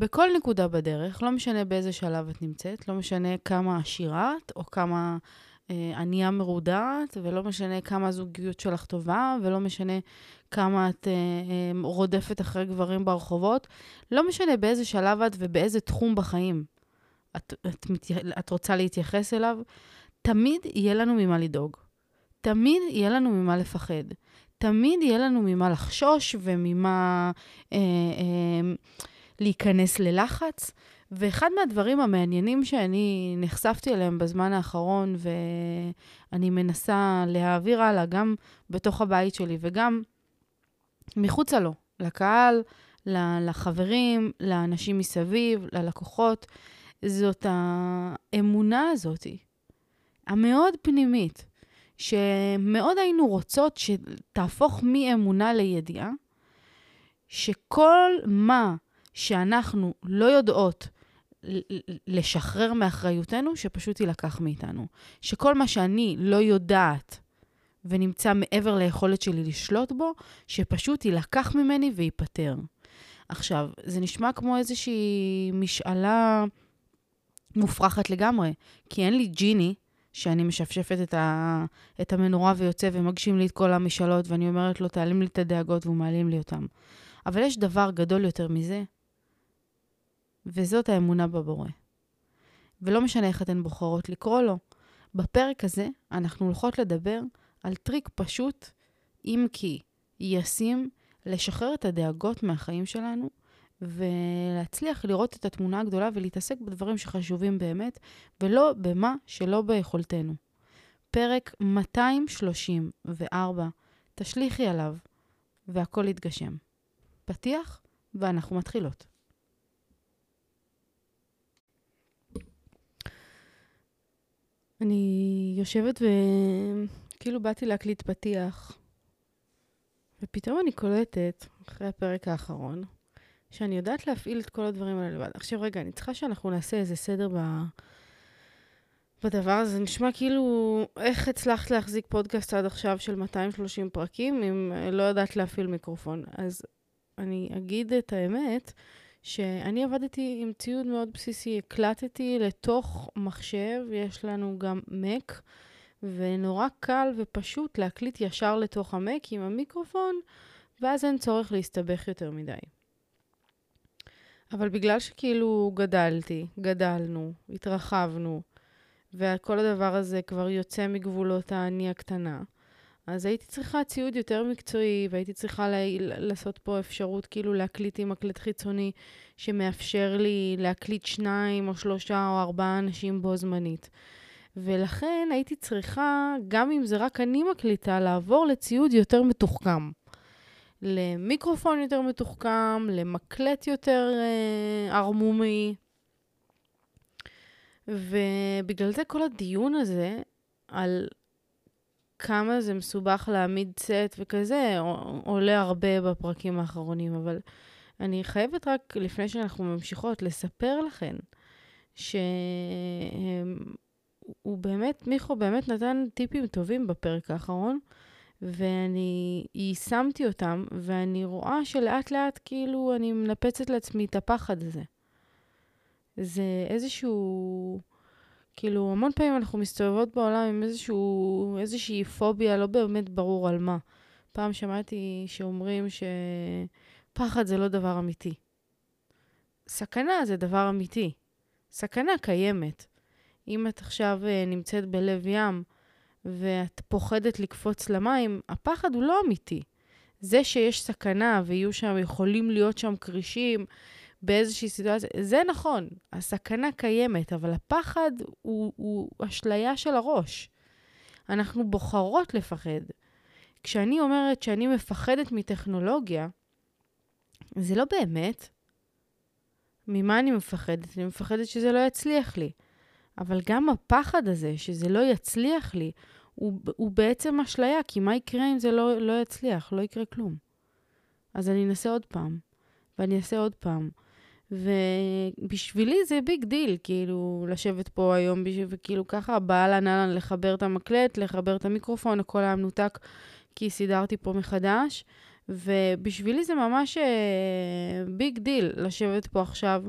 בכל נקודה בדרך, לא משנה באיזה שלב את נמצאת, לא משנה כמה עשירה את, או כמה אה, ענייה מרודעת, ולא משנה כמה הזוגיות שלך טובה, ולא משנה כמה את אה, אה, רודפת אחרי גברים ברחובות, לא משנה באיזה שלב את ובאיזה תחום בחיים את, את, את, את רוצה להתייחס אליו, תמיד יהיה לנו ממה לדאוג. תמיד יהיה לנו ממה לפחד. תמיד יהיה לנו ממה לחשוש וממה... אה, אה, להיכנס ללחץ. ואחד מהדברים המעניינים שאני נחשפתי אליהם בזמן האחרון, ואני מנסה להעביר הלאה גם בתוך הבית שלי וגם מחוצה לו, לקהל, לחברים, לאנשים מסביב, ללקוחות, זאת האמונה הזאת, המאוד פנימית, שמאוד היינו רוצות שתהפוך מאמונה לידיעה, שכל מה שאנחנו לא יודעות לשחרר מאחריותנו, שפשוט יילקח מאיתנו. שכל מה שאני לא יודעת ונמצא מעבר ליכולת שלי לשלוט בו, שפשוט יילקח ממני וייפטר. עכשיו, זה נשמע כמו איזושהי משאלה מופרכת לגמרי, כי אין לי ג'יני שאני משפשפת את, ה, את המנורה ויוצא ומגשים לי את כל המשאלות, ואני אומרת לו, תעלים לי את הדאגות והוא מעלים לי אותם. אבל יש דבר גדול יותר מזה, וזאת האמונה בבורא. ולא משנה איך אתן בוחרות לקרוא לו. בפרק הזה אנחנו הולכות לדבר על טריק פשוט, אם כי ישים, לשחרר את הדאגות מהחיים שלנו ולהצליח לראות את התמונה הגדולה ולהתעסק בדברים שחשובים באמת, ולא במה שלא ביכולתנו. פרק 234, תשליכי עליו, והכל יתגשם. פתיח, ואנחנו מתחילות. אני יושבת וכאילו באתי להקליט פתיח, ופתאום אני קולטת, אחרי הפרק האחרון, שאני יודעת להפעיל את כל הדברים האלה לבד. עכשיו רגע, אני צריכה שאנחנו נעשה איזה סדר ב... בדבר הזה. זה נשמע כאילו, איך הצלחת להחזיק פודקאסט עד עכשיו של 230 פרקים אם לא יודעת להפעיל מיקרופון? אז אני אגיד את האמת, שאני עבדתי עם ציוד מאוד בסיסי, הקלטתי לתוך מחשב, יש לנו גם Mac, ונורא קל ופשוט להקליט ישר לתוך המק עם המיקרופון, ואז אין צורך להסתבך יותר מדי. אבל בגלל שכאילו גדלתי, גדלנו, התרחבנו, וכל הדבר הזה כבר יוצא מגבולות האני הקטנה, אז הייתי צריכה ציוד יותר מקצועי, והייתי צריכה לה, לעשות פה אפשרות כאילו להקליט עם מקלט חיצוני, שמאפשר לי להקליט שניים או שלושה או ארבעה אנשים בו זמנית. ולכן הייתי צריכה, גם אם זה רק אני מקליטה, לעבור לציוד יותר מתוחכם. למיקרופון יותר מתוחכם, למקלט יותר אה, ערמומי. ובגלל זה כל הדיון הזה על כמה זה מסובך להעמיד סט וכזה, עולה הרבה בפרקים האחרונים, אבל אני חייבת רק, לפני שאנחנו ממשיכות, לספר לכן שהוא באמת, מיכו באמת נתן טיפים טובים בפרק האחרון, ואני יישמתי אותם, ואני רואה שלאט לאט כאילו אני מנפצת לעצמי את הפחד הזה. זה איזשהו... כאילו, המון פעמים אנחנו מסתובבות בעולם עם איזשהו, איזושהי פוביה, לא באמת ברור על מה. פעם שמעתי שאומרים שפחד זה לא דבר אמיתי. סכנה זה דבר אמיתי. סכנה קיימת. אם את עכשיו אה, נמצאת בלב ים ואת פוחדת לקפוץ למים, הפחד הוא לא אמיתי. זה שיש סכנה ויהיו שם, יכולים להיות שם כרישים, באיזושהי סיטואציה. זה נכון, הסכנה קיימת, אבל הפחד הוא, הוא אשליה של הראש. אנחנו בוחרות לפחד. כשאני אומרת שאני מפחדת מטכנולוגיה, זה לא באמת. ממה אני מפחדת? אני מפחדת שזה לא יצליח לי. אבל גם הפחד הזה, שזה לא יצליח לי, הוא, הוא בעצם אשליה, כי מה יקרה אם זה לא, לא יצליח? לא יקרה כלום. אז אני אנסה עוד פעם, ואני אעשה עוד פעם. ובשבילי זה big deal, כאילו, לשבת פה היום, וכאילו ככה, באהלן אהלן לחבר את המקלט, לחבר את המיקרופון, הכל היה מנותק, כי סידרתי פה מחדש. ובשבילי זה ממש big uh, deal לשבת פה עכשיו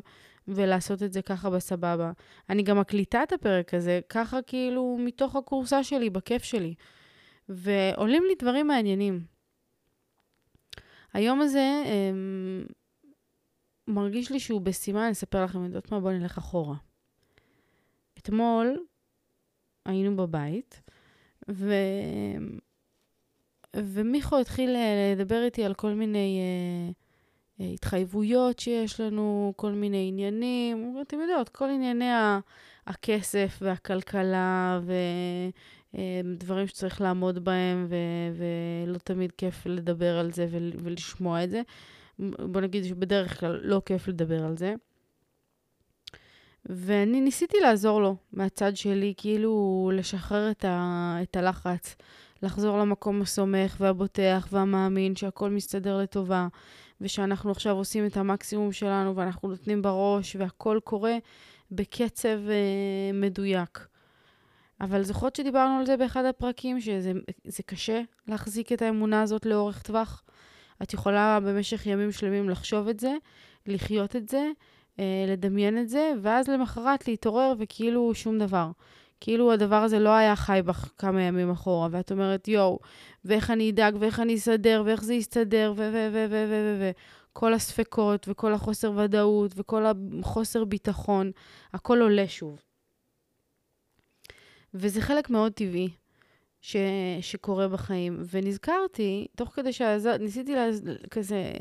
ולעשות את זה ככה בסבבה. אני גם מקליטה את הפרק הזה, ככה כאילו מתוך הכורסה שלי, בכיף שלי. ועולים לי דברים מעניינים. היום הזה um, מרגיש לי שהוא בסימן, אני אספר לכם, יודעות מה? בואו נלך אחורה. אתמול היינו בבית, ו... ומיכו התחיל אה, לדבר איתי על כל מיני uh, uh, התחייבויות שיש לנו, כל מיני עניינים, אתם יודעות, כל ענייני הכסף והכלכלה ודברים שצריך לעמוד בהם, ו- ולא תמיד כיף לדבר על זה ולשמוע את זה. בוא נגיד שבדרך כלל לא כיף לדבר על זה. ואני ניסיתי לעזור לו מהצד שלי, כאילו לשחרר את, ה, את הלחץ, לחזור למקום הסומך והבוטח והמאמין שהכל מסתדר לטובה, ושאנחנו עכשיו עושים את המקסימום שלנו ואנחנו נותנים בראש והכל קורה בקצב אה, מדויק. אבל זוכרות שדיברנו על זה באחד הפרקים, שזה קשה להחזיק את האמונה הזאת לאורך טווח? את יכולה במשך ימים שלמים לחשוב את זה, לחיות את זה, אה, לדמיין את זה, ואז למחרת להתעורר וכאילו שום דבר. כאילו הדבר הזה לא היה חי בך כמה ימים אחורה, ואת אומרת, יואו, ואיך אני אדאג, ואיך אני אסדר, ואיך זה יסתדר, ו... ו... ו... ו... ו... ו... כל הספקות, וכל החוסר ודאות, וכל החוסר ביטחון, הכל עולה שוב. וזה חלק מאוד טבעי. ש, שקורה בחיים. ונזכרתי, תוך כדי שניסיתי להז... כזה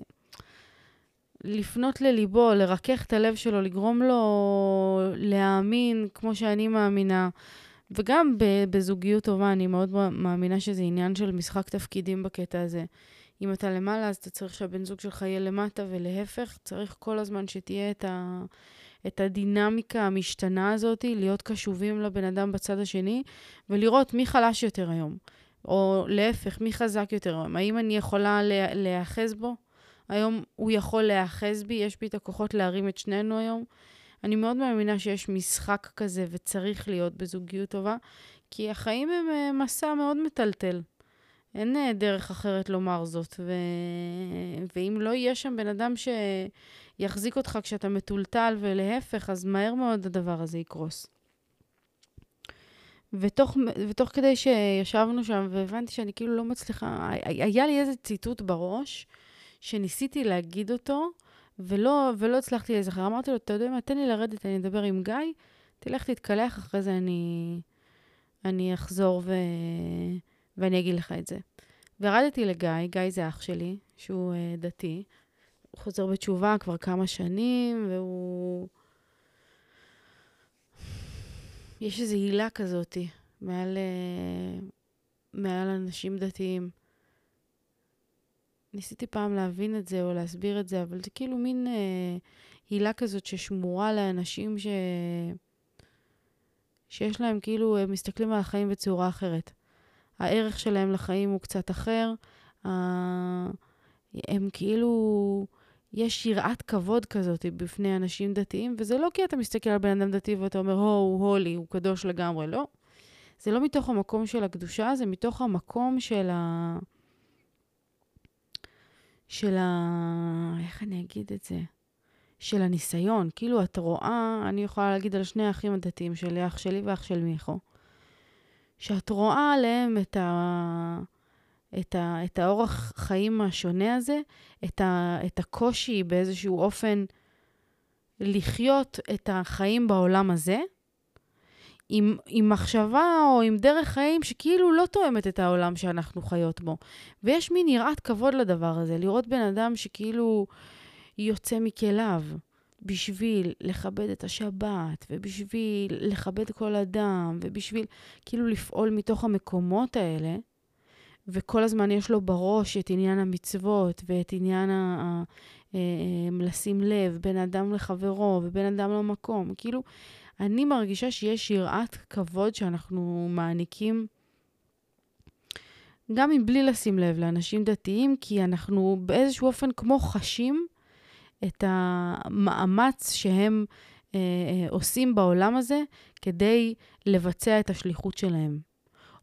לפנות לליבו, לרכך את הלב שלו, לגרום לו להאמין כמו שאני מאמינה. וגם בזוגיות טובה, אני מאוד מאמינה שזה עניין של משחק תפקידים בקטע הזה. אם אתה למעלה, אז אתה צריך שהבן זוג שלך יהיה למטה, ולהפך, צריך כל הזמן שתהיה את, ה, את הדינמיקה המשתנה הזאת, להיות קשובים לבן אדם בצד השני, ולראות מי חלש יותר היום. או להפך, מי חזק יותר היום. האם אני יכולה להיאחז בו? היום הוא יכול להיאחז בי, יש בי את הכוחות להרים את שנינו היום. אני מאוד מאמינה שיש משחק כזה וצריך להיות בזוגיות טובה, כי החיים הם אה, מסע מאוד מטלטל. אין אה, דרך אחרת לומר זאת. ו... ואם לא יהיה שם בן אדם שיחזיק אותך כשאתה מטולטל ולהפך, אז מהר מאוד הדבר הזה יקרוס. ותוך, ותוך כדי שישבנו שם והבנתי שאני כאילו לא מצליחה, היה לי איזה ציטוט בראש שניסיתי להגיד אותו ולא, ולא הצלחתי להיזכר. אמרתי לו, אתה יודע מה, תן לי לרדת, אני אדבר עם גיא, תלך תתקלח, אחרי זה אני, אני אחזור ו... ואני אגיד לך את זה. וירדתי לגיא, גיא זה אח שלי, שהוא uh, דתי. חוזר בתשובה כבר כמה שנים, והוא... יש איזו הילה כזאת מעל, uh, מעל אנשים דתיים. ניסיתי פעם להבין את זה או להסביר את זה, אבל זה כאילו מין uh, הילה כזאת ששמורה לאנשים ש... שיש להם כאילו, הם מסתכלים על החיים בצורה אחרת. הערך שלהם לחיים הוא קצת אחר. הם כאילו, יש יראת כבוד כזאת בפני אנשים דתיים, וזה לא כי אתה מסתכל על בן אדם דתי ואתה אומר, הו, הוא הולי, הוא קדוש לגמרי, לא. זה לא מתוך המקום של הקדושה, זה מתוך המקום של ה... של ה... איך אני אגיד את זה? של הניסיון. כאילו, את רואה, אני יכולה להגיד על שני האחים הדתיים שלי, אח שלי ואח של מיכו. שאת רואה עליהם את, ה... את, ה... את האורח חיים השונה הזה, את, ה... את הקושי באיזשהו אופן לחיות את החיים בעולם הזה, עם, עם מחשבה או עם דרך חיים שכאילו לא תואמת את העולם שאנחנו חיות בו. ויש מין יראת כבוד לדבר הזה, לראות בן אדם שכאילו יוצא מכליו. בשביל לכבד את השבת, ובשביל לכבד כל אדם, ובשביל כאילו לפעול מתוך המקומות האלה, וכל הזמן יש לו בראש את עניין המצוות ואת עניין ה... ה אה, לשים לב בין אדם לחברו ובין אדם למקום. כאילו, אני מרגישה שיש יראת כבוד שאנחנו מעניקים, גם מבלי לשים לב לאנשים דתיים, כי אנחנו באיזשהו אופן כמו חשים את המאמץ שהם אה, אה, עושים בעולם הזה כדי לבצע את השליחות שלהם,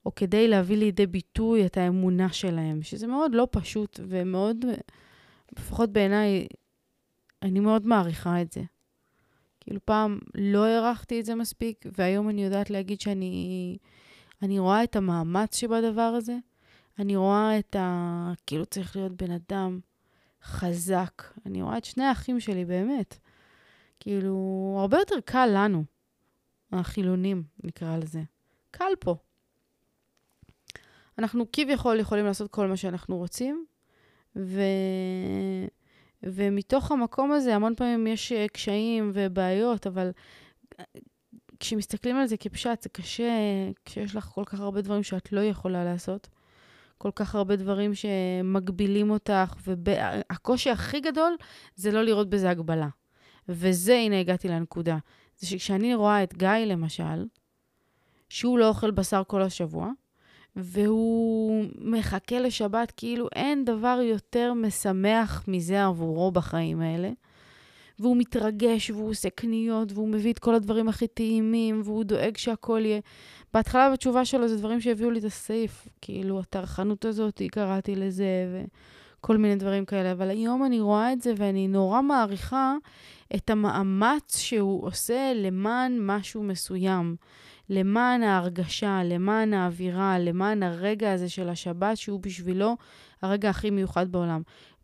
או כדי להביא לידי ביטוי את האמונה שלהם, שזה מאוד לא פשוט ומאוד, לפחות בעיניי, אני מאוד מעריכה את זה. כאילו פעם לא הערכתי את זה מספיק, והיום אני יודעת להגיד שאני אני רואה את המאמץ שבדבר הזה. אני רואה את ה... כאילו צריך להיות בן אדם חזק. אני רואה את שני האחים שלי, באמת. כאילו, הרבה יותר קל לנו, החילונים, נקרא לזה. קל פה. אנחנו כביכול יכולים לעשות כל מה שאנחנו רוצים, ו... ומתוך המקום הזה, המון פעמים יש אה, קשיים ובעיות, אבל אה, כשמסתכלים על זה כפשט, זה קשה כשיש לך כל כך הרבה דברים שאת לא יכולה לעשות. כל כך הרבה דברים שמגבילים אותך, והקושי הכי גדול זה לא לראות בזה הגבלה. וזה, הנה הגעתי לנקודה. זה שכשאני רואה את גיא, למשל, שהוא לא אוכל בשר כל השבוע, והוא מחכה לשבת כאילו אין דבר יותר משמח מזה עבורו בחיים האלה. והוא מתרגש, והוא עושה קניות, והוא מביא את כל הדברים הכי טעימים, והוא דואג שהכל יהיה. בהתחלה בתשובה שלו זה דברים שהביאו לי את הסעיף, כאילו, הטרחנות הזאת, קראתי לזה, וכל מיני דברים כאלה. אבל היום אני רואה את זה, ואני נורא מעריכה את המאמץ שהוא עושה למען משהו מסוים. למען ההרגשה, למען האווירה, למען הרגע הזה של השבת, שהוא בשבילו הרגע הכי מיוחד בעולם.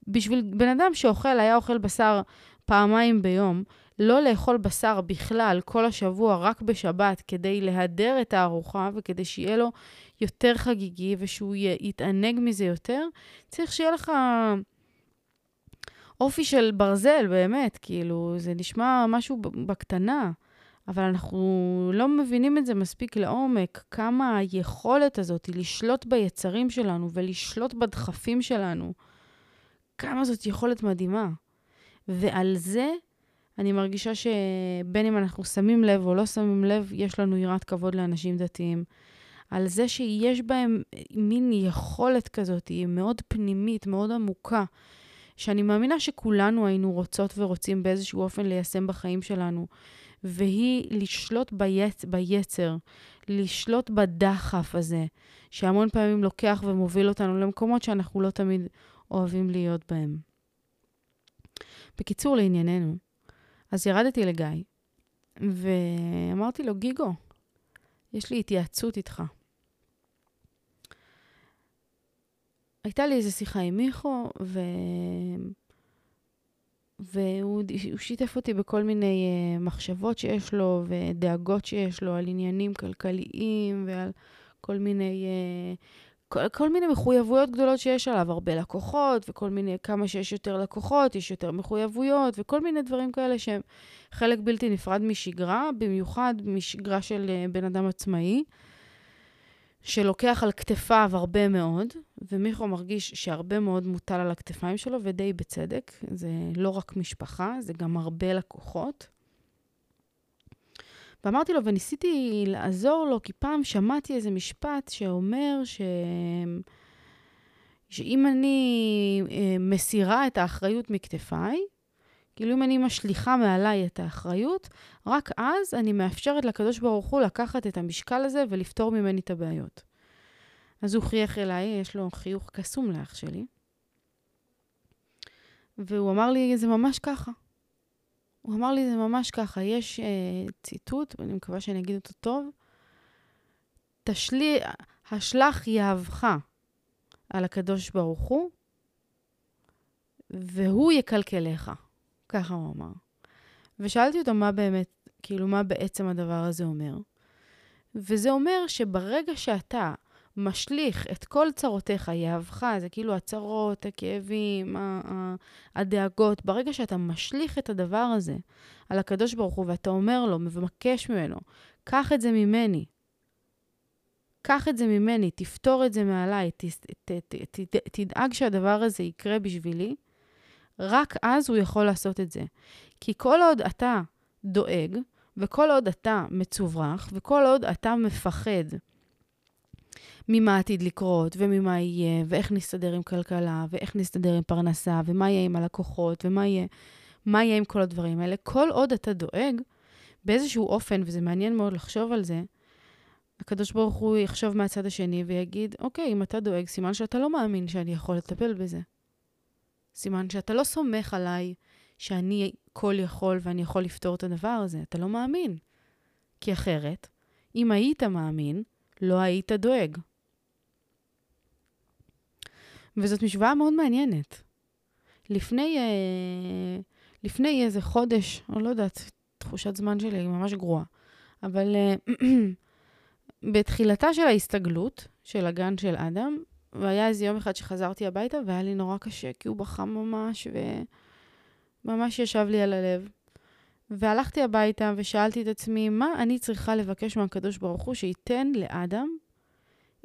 בשביל בן אדם שאוכל, היה אוכל בשר פעמיים ביום, לא לאכול בשר בכלל כל השבוע, רק בשבת, כדי להדר את הארוחה וכדי שיהיה לו יותר חגיגי ושהוא יתענג מזה יותר, צריך שיהיה לך אופי של ברזל, באמת, כאילו, זה נשמע משהו בקטנה. אבל אנחנו לא מבינים את זה מספיק לעומק, כמה היכולת הזאת היא לשלוט ביצרים שלנו ולשלוט בדחפים שלנו, כמה זאת יכולת מדהימה. ועל זה אני מרגישה שבין אם אנחנו שמים לב או לא שמים לב, יש לנו יראת כבוד לאנשים דתיים. על זה שיש בהם מין יכולת כזאת, היא מאוד פנימית, מאוד עמוקה, שאני מאמינה שכולנו היינו רוצות ורוצים באיזשהו אופן ליישם בחיים שלנו. והיא לשלוט ביצ... ביצר, לשלוט בדחף הזה, שהמון פעמים לוקח ומוביל אותנו למקומות שאנחנו לא תמיד אוהבים להיות בהם. בקיצור, לענייננו, אז ירדתי לגיא, ואמרתי לו, גיגו, יש לי התייעצות איתך. הייתה לי איזו שיחה עם מיכו, ו... והוא שיתף אותי בכל מיני uh, מחשבות שיש לו ודאגות שיש לו על עניינים כלכליים ועל כל מיני, uh, כל, כל מיני מחויבויות גדולות שיש עליו, הרבה לקוחות וכל מיני, כמה שיש יותר לקוחות, יש יותר מחויבויות וכל מיני דברים כאלה שהם חלק בלתי נפרד משגרה, במיוחד משגרה של uh, בן אדם עצמאי. שלוקח על כתפיו הרבה מאוד, ומיכו מרגיש שהרבה מאוד מוטל על הכתפיים שלו, ודי בצדק. זה לא רק משפחה, זה גם הרבה לקוחות. ואמרתי לו, וניסיתי לעזור לו, כי פעם שמעתי איזה משפט שאומר ש... שאם אני אה, מסירה את האחריות מכתפיי, כאילו אם אני משליכה מעליי את האחריות, רק אז אני מאפשרת לקדוש ברוך הוא לקחת את המשקל הזה ולפתור ממני את הבעיות. אז הוא חייך אליי, יש לו חיוך קסום לאח שלי, והוא אמר לי, זה ממש ככה. הוא אמר לי, זה ממש ככה. יש uh, ציטוט, ואני מקווה שאני אגיד אותו טוב, תשלי, השלח יהבך על הקדוש ברוך הוא, והוא יקלקלך. ככה הוא אמר. ושאלתי אותו מה באמת, כאילו, מה בעצם הדבר הזה אומר. וזה אומר שברגע שאתה משליך את כל צרותיך, יהבך, זה כאילו הצרות, הכאבים, הדאגות, ברגע שאתה משליך את הדבר הזה על הקדוש ברוך הוא ואתה אומר לו, מבקש ממנו, קח את זה ממני, קח את זה ממני, תפתור את זה מעליי, ת, ת, ת, תדאג שהדבר הזה יקרה בשבילי, רק אז הוא יכול לעשות את זה. כי כל עוד אתה דואג, וכל עוד אתה מצוברח, וכל עוד אתה מפחד ממה עתיד לקרות, וממה יהיה, ואיך נסתדר עם כלכלה, ואיך נסתדר עם פרנסה, ומה יהיה עם הלקוחות, ומה יהיה, מה יהיה עם כל הדברים האלה, כל עוד אתה דואג, באיזשהו אופן, וזה מעניין מאוד לחשוב על זה, הקדוש ברוך הוא יחשוב מהצד השני ויגיד, אוקיי, אם אתה דואג, סימן שאתה לא מאמין שאני יכול לטפל בזה. סימן שאתה לא סומך עליי שאני כל יכול ואני יכול לפתור את הדבר הזה. אתה לא מאמין. כי אחרת, אם היית מאמין, לא היית דואג. וזאת משוואה מאוד מעניינת. לפני, אה, לפני איזה חודש, או לא יודעת, תחושת זמן שלי היא ממש גרועה, אבל אה, בתחילתה של ההסתגלות של הגן של אדם, והיה איזה יום אחד שחזרתי הביתה והיה לי נורא קשה, כי הוא בכה ממש, וממש ישב לי על הלב. והלכתי הביתה ושאלתי את עצמי, מה אני צריכה לבקש מהקדוש ברוך הוא שייתן לאדם?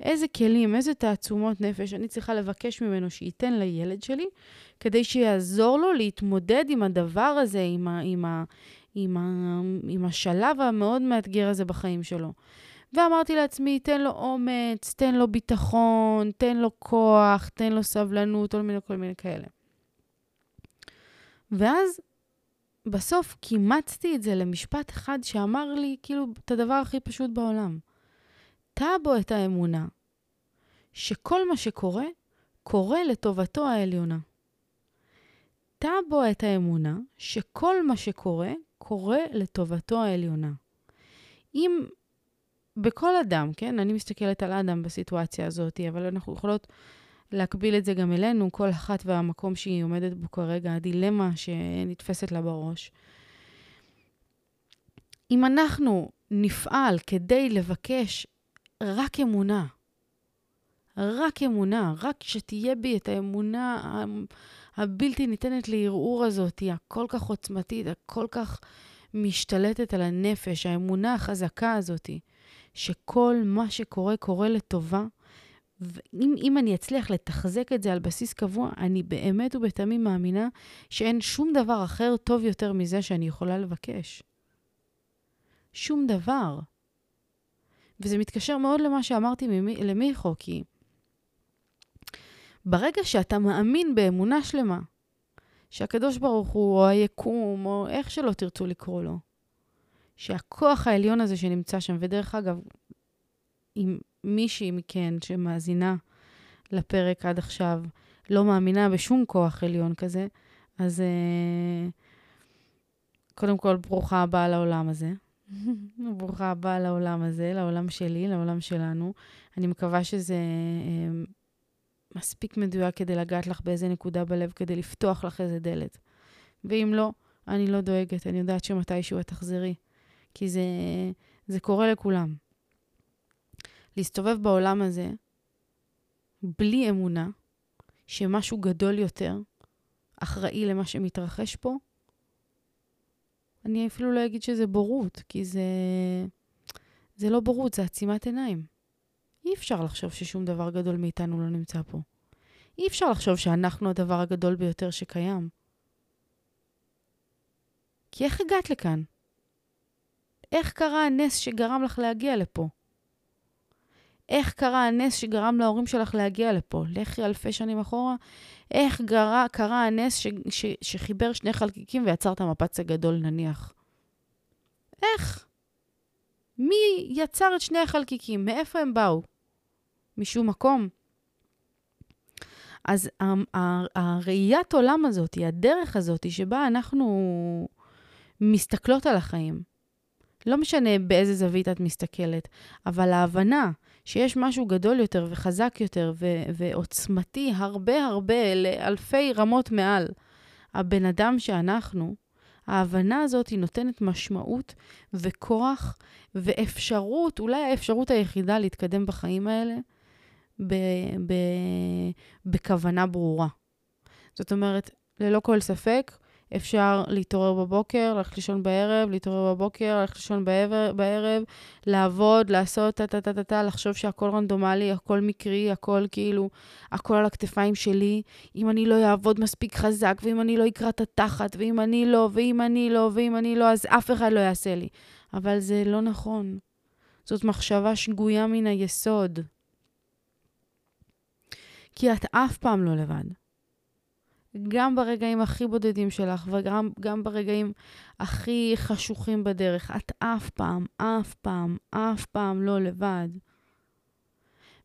איזה כלים, איזה תעצומות נפש אני צריכה לבקש ממנו שייתן לילד שלי, כדי שיעזור לו להתמודד עם הדבר הזה, עם, ה, עם, ה, עם, ה, עם השלב המאוד מאתגר הזה בחיים שלו. ואמרתי לעצמי, תן לו אומץ, תן לו ביטחון, תן לו כוח, תן לו סבלנות, כל מיני, כל מיני כאלה. ואז בסוף קימצתי את זה למשפט אחד שאמר לי, כאילו, את הדבר הכי פשוט בעולם. טע בו את האמונה שכל מה שקורה, קורה לטובתו העליונה. טע בו את האמונה שכל מה שקורה, קורה לטובתו העליונה. אם בכל אדם, כן? אני מסתכלת על אדם בסיטואציה הזאת, אבל אנחנו יכולות להקביל את זה גם אלינו, כל אחת והמקום שהיא עומדת בו כרגע, הדילמה שנתפסת לה בראש. אם אנחנו נפעל כדי לבקש רק אמונה, רק אמונה, רק שתהיה בי את האמונה הבלתי ניתנת לערעור הזאת, הכל כך עוצמתית, הכל כך משתלטת על הנפש, האמונה החזקה הזאת, שכל מה שקורה, קורה לטובה. ואם אני אצליח לתחזק את זה על בסיס קבוע, אני באמת ובתמים מאמינה שאין שום דבר אחר טוב יותר מזה שאני יכולה לבקש. שום דבר. וזה מתקשר מאוד למה שאמרתי למיכו, כי ברגע שאתה מאמין באמונה שלמה, שהקדוש ברוך הוא, או היקום, או איך שלא תרצו לקרוא לו, שהכוח העליון הזה שנמצא שם, ודרך אגב, אם מישהי מכן שמאזינה לפרק עד עכשיו לא מאמינה בשום כוח עליון כזה, אז uh, קודם כל, ברוכה הבאה לעולם הזה. ברוכה הבאה לעולם הזה, לעולם שלי, לעולם שלנו. אני מקווה שזה uh, מספיק מדויק כדי לגעת לך באיזה נקודה בלב, כדי לפתוח לך איזה דלת. ואם לא, אני לא דואגת, אני יודעת שמתישהו את תחזרי. כי זה, זה קורה לכולם. להסתובב בעולם הזה בלי אמונה שמשהו גדול יותר אחראי למה שמתרחש פה, אני אפילו לא אגיד שזה בורות, כי זה, זה לא בורות, זה עצימת עיניים. אי אפשר לחשוב ששום דבר גדול מאיתנו לא נמצא פה. אי אפשר לחשוב שאנחנו הדבר הגדול ביותר שקיים. כי איך הגעת לכאן? איך קרה הנס שגרם לך להגיע לפה? איך קרה הנס שגרם להורים שלך להגיע לפה? לכי אלפי שנים אחורה. איך גרה, קרה הנס ש, ש, שחיבר שני חלקיקים ויצר את המפץ הגדול, נניח? איך? מי יצר את שני החלקיקים? מאיפה הם באו? משום מקום. אז הראיית עולם הזאת, הדרך הזאת, שבה אנחנו מסתכלות על החיים, לא משנה באיזה זווית את מסתכלת, אבל ההבנה שיש משהו גדול יותר וחזק יותר ו- ועוצמתי הרבה הרבה לאלפי רמות מעל הבן אדם שאנחנו, ההבנה הזאת היא נותנת משמעות וכוח ואפשרות, אולי האפשרות היחידה להתקדם בחיים האלה, ב- ב- בכוונה ברורה. זאת אומרת, ללא כל ספק, אפשר להתעורר בבוקר, ללכת לישון בערב, להתעורר בבוקר, ללכת לישון בערב, בערב לעבוד, לעשות טה-טה-טה-טה, לחשוב שהכל רנדומלי, הכל מקרי, הכל כאילו, הכל על הכתפיים שלי. אם אני לא אעבוד מספיק חזק, ואם אני לא אקרא את התחת, ואם אני לא, ואם אני לא, ואם אני לא, אז אף אחד לא יעשה לי. אבל זה לא נכון. זאת מחשבה שגויה מן היסוד. כי את אף פעם לא לבד. גם ברגעים הכי בודדים שלך וגם ברגעים הכי חשוכים בדרך, את אף פעם, אף פעם, אף פעם לא לבד.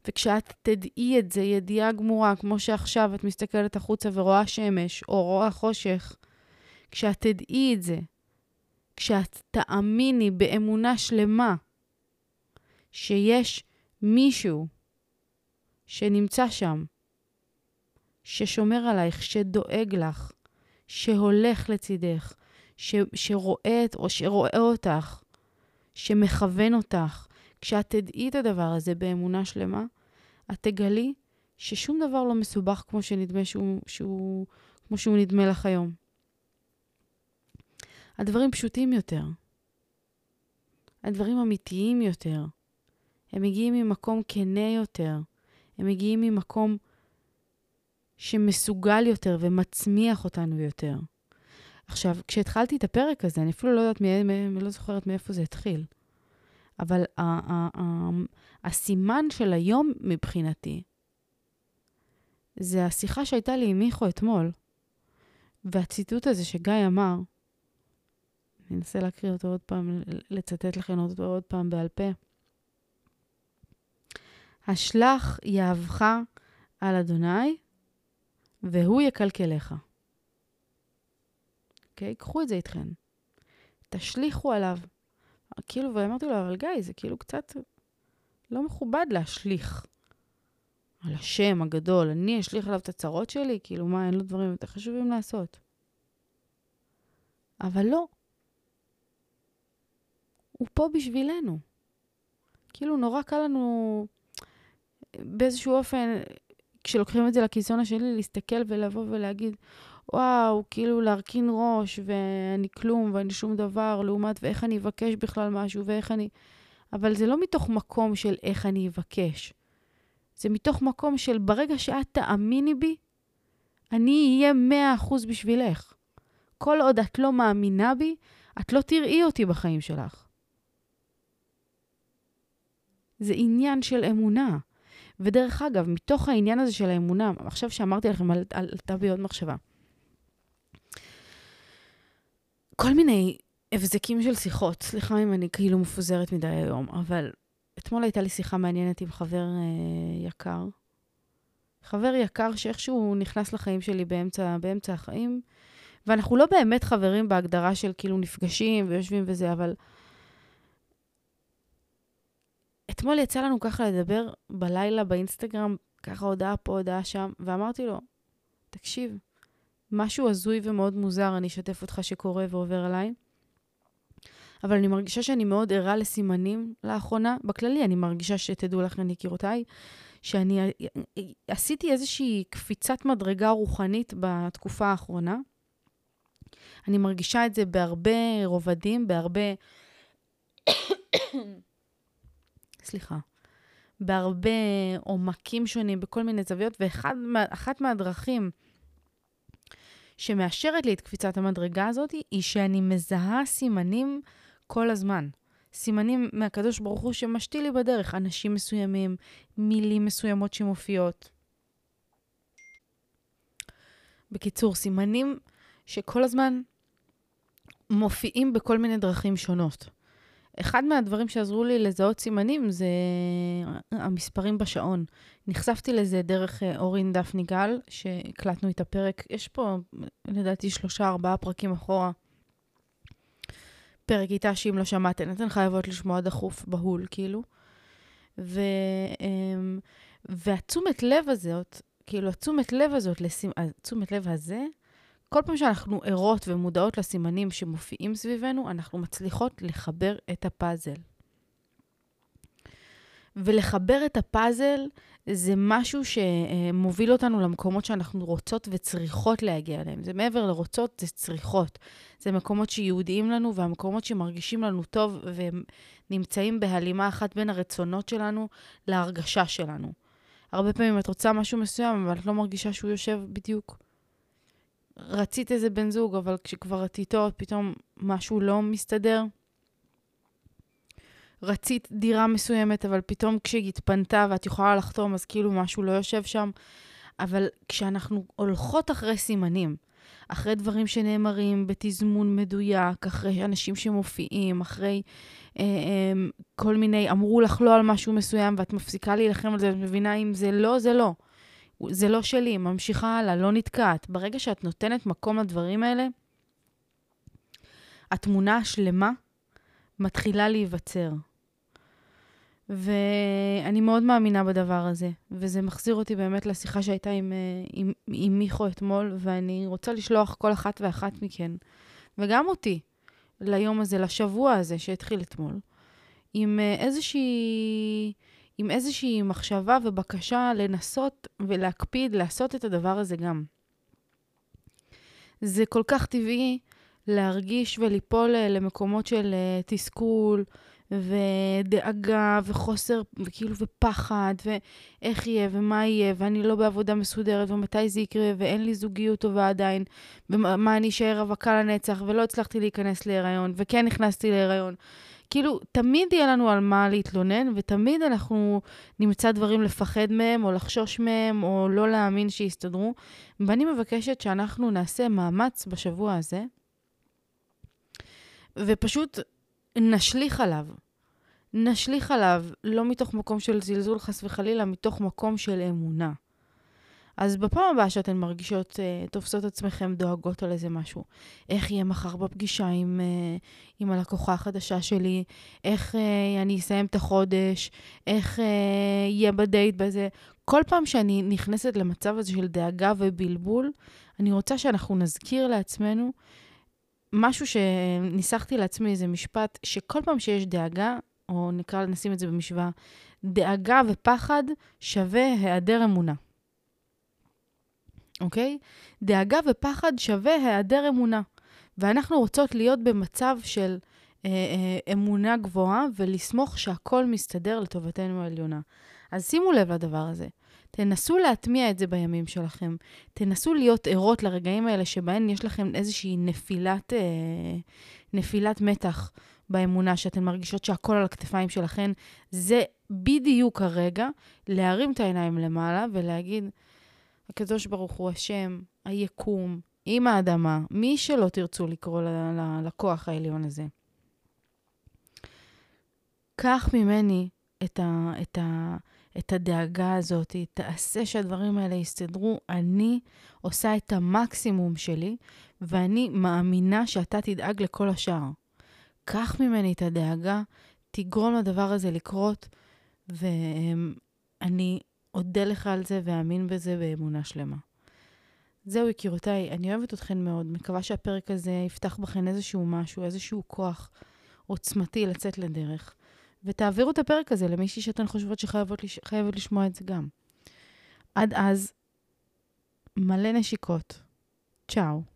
וכשאת תדעי את זה, ידיעה גמורה, כמו שעכשיו את מסתכלת החוצה ורואה שמש או רואה חושך, כשאת תדעי את זה, כשאת תאמיני באמונה שלמה שיש מישהו שנמצא שם, ששומר עלייך, שדואג לך, שהולך לצידך, ש, שרואה או שרואה אותך, שמכוון אותך. כשאת תדעי את הדבר הזה באמונה שלמה, את תגלי ששום דבר לא מסובך כמו שנדמה שהוא, שהוא, כמו שהוא נדמה לך היום. הדברים פשוטים יותר. הדברים אמיתיים יותר. הם מגיעים ממקום כנה יותר. הם מגיעים ממקום שמסוגל יותר ומצמיח אותנו יותר. עכשיו, כשהתחלתי את הפרק הזה, אני אפילו לא יודעת, אני לא זוכרת מאיפה זה התחיל, אבל הסימן של היום מבחינתי, זה השיחה שהייתה לי עם מיכו אתמול, והציטוט הזה שגיא אמר, אני אנסה להקריא אותו עוד פעם, לצטט לכם אותו עוד פעם בעל פה. השלח יהבך על אדוני, והוא יקלקלך. אוקיי? Okay? קחו את זה איתכם. תשליכו עליו. כאילו, ואמרתי לו, אבל גיא, זה כאילו קצת לא מכובד להשליך על השם הגדול. אני אשליך עליו את הצרות שלי? כאילו, מה, אין לו דברים יותר חשובים לעשות? אבל לא. הוא פה בשבילנו. כאילו, נורא קל לנו באיזשהו אופן כשלוקחים את זה לקיצון השני, להסתכל ולבוא ולהגיד, וואו, כאילו להרכין ראש, ואני כלום, ואני שום דבר, לעומת ואיך אני אבקש בכלל משהו, ואיך אני... אבל זה לא מתוך מקום של איך אני אבקש. זה מתוך מקום של ברגע שאת תאמיני בי, אני אהיה מאה אחוז בשבילך. כל עוד את לא מאמינה בי, את לא תראי אותי בחיים שלך. זה עניין של אמונה. ודרך אגב, מתוך העניין הזה של האמונה, עכשיו שאמרתי לכם, עלתה בי עוד מחשבה. כל מיני הבזקים של שיחות, סליחה אם אני כאילו מפוזרת מדי היום, אבל אתמול הייתה לי שיחה מעניינת עם חבר אה, יקר. חבר יקר שאיכשהו נכנס לחיים שלי באמצע, באמצע החיים, ואנחנו לא באמת חברים בהגדרה של כאילו נפגשים ויושבים וזה, אבל אתמול יצא לנו ככה לדבר בלילה באינסטגרם, ככה הודעה פה, הודעה שם, ואמרתי לו, תקשיב, משהו הזוי ומאוד מוזר, אני אשתף אותך שקורה ועובר עליי. אבל אני מרגישה שאני מאוד ערה לסימנים לאחרונה. בכללי, אני מרגישה שתדעו לכם, יקירותיי, שאני עשיתי איזושהי קפיצת מדרגה רוחנית בתקופה האחרונה. אני מרגישה את זה בהרבה רובדים, בהרבה... סליחה, בהרבה עומקים שונים, בכל מיני זוויות, ואחת מהדרכים שמאשרת לי את קפיצת המדרגה הזאת היא שאני מזהה סימנים כל הזמן. סימנים מהקדוש ברוך הוא שמשתיל לי בדרך, אנשים מסוימים, מילים מסוימות שמופיעות. בקיצור, סימנים שכל הזמן מופיעים בכל מיני דרכים שונות. אחד מהדברים שעזרו לי לזהות סימנים זה המספרים בשעון. נחשפתי לזה דרך אה, אורין דפני גל, שהקלטנו את הפרק, יש פה לדעתי שלושה, ארבעה פרקים אחורה. פרק איתה שאם לא שמעתן, אתן חייבות לשמוע דחוף, בהול, כאילו. ו, אמ, והתשומת לב הזאת, כאילו, התשומת לב הזאת, התשומת לב הזה, כל פעם שאנחנו ערות ומודעות לסימנים שמופיעים סביבנו, אנחנו מצליחות לחבר את הפאזל. ולחבר את הפאזל זה משהו שמוביל אותנו למקומות שאנחנו רוצות וצריכות להגיע אליהם. זה מעבר לרוצות, זה צריכות. זה מקומות שיהודיים לנו והמקומות שמרגישים לנו טוב והם נמצאים בהלימה אחת בין הרצונות שלנו להרגשה שלנו. הרבה פעמים את רוצה משהו מסוים, אבל את לא מרגישה שהוא יושב בדיוק. רצית איזה בן זוג, אבל כשכבר את איתו, פתאום משהו לא מסתדר. רצית דירה מסוימת, אבל פתאום כשהיא התפנתה ואת יכולה לחתום, אז כאילו משהו לא יושב שם. אבל כשאנחנו הולכות אחרי סימנים, אחרי דברים שנאמרים בתזמון מדויק, אחרי אנשים שמופיעים, אחרי אה, אה, כל מיני, אמרו לך לא על משהו מסוים ואת מפסיקה להילחם על זה, את מבינה אם זה לא, זה לא. זה לא שלי, ממשיכה הלאה, לא נתקעת. ברגע שאת נותנת מקום לדברים האלה, התמונה השלמה מתחילה להיווצר. ואני מאוד מאמינה בדבר הזה, וזה מחזיר אותי באמת לשיחה שהייתה עם, אה, עם, עם מיכו אתמול, ואני רוצה לשלוח כל אחת ואחת מכן, וגם אותי, ליום הזה, לשבוע הזה שהתחיל אתמול, עם אה, איזושהי, עם איזושהי מחשבה ובקשה לנסות ולהקפיד לעשות את הדבר הזה גם. זה כל כך טבעי להרגיש וליפול אה, למקומות של תסכול, ודאגה וחוסר, וכאילו, ופחד, ואיך יהיה, ומה יהיה, ואני לא בעבודה מסודרת, ומתי זה יקרה, ואין לי זוגיות טובה עדיין, ומה אני אשאר רווקה לנצח, ולא הצלחתי להיכנס להיריון, וכן נכנסתי להיריון. כאילו, תמיד יהיה לנו על מה להתלונן, ותמיד אנחנו נמצא דברים לפחד מהם, או לחשוש מהם, או לא להאמין שיסתדרו. ואני מבקשת שאנחנו נעשה מאמץ בשבוע הזה, ופשוט נשליך עליו. נשליך עליו, לא מתוך מקום של זלזול חס וחלילה, מתוך מקום של אמונה. אז בפעם הבאה שאתן מרגישות, uh, תופסות עצמכם דואגות על איזה משהו, איך יהיה מחר בפגישה עם, uh, עם הלקוחה החדשה שלי, איך uh, אני אסיים את החודש, איך uh, יהיה בדייט בזה. כל פעם שאני נכנסת למצב הזה של דאגה ובלבול, אני רוצה שאנחנו נזכיר לעצמנו משהו שניסחתי לעצמי, איזה משפט, שכל פעם שיש דאגה, או נקרא, נשים את זה במשוואה, דאגה ופחד שווה היעדר אמונה. אוקיי? דאגה ופחד שווה היעדר אמונה. ואנחנו רוצות להיות במצב של אה, אה, אמונה גבוהה ולסמוך שהכל מסתדר לטובתנו העליונה. אז שימו לב לדבר הזה. תנסו להטמיע את זה בימים שלכם. תנסו להיות ערות לרגעים האלה שבהם יש לכם איזושהי נפילת, אה, נפילת מתח באמונה, שאתן מרגישות שהכל על הכתפיים שלכם. זה בדיוק הרגע להרים את העיניים למעלה ולהגיד, הקדוש ברוך הוא השם, היקום, עם האדמה, מי שלא תרצו לקרוא לכוח העליון הזה. קח ממני את, ה, את, ה, את הדאגה הזאת, תעשה שהדברים האלה יסתדרו. אני עושה את המקסימום שלי, ואני מאמינה שאתה תדאג לכל השאר. קח ממני את הדאגה, תגרום לדבר הזה לקרות, ואני אודה לך על זה ואאמין בזה באמונה שלמה. זהו, יקירותיי, אני אוהבת אתכן מאוד. מקווה שהפרק הזה יפתח בכן איזשהו משהו, איזשהו כוח עוצמתי לצאת לדרך. ותעבירו את הפרק הזה למישהי שאתן חושבות שחייבת לשמוע את זה גם. עד אז, מלא נשיקות. צ'או.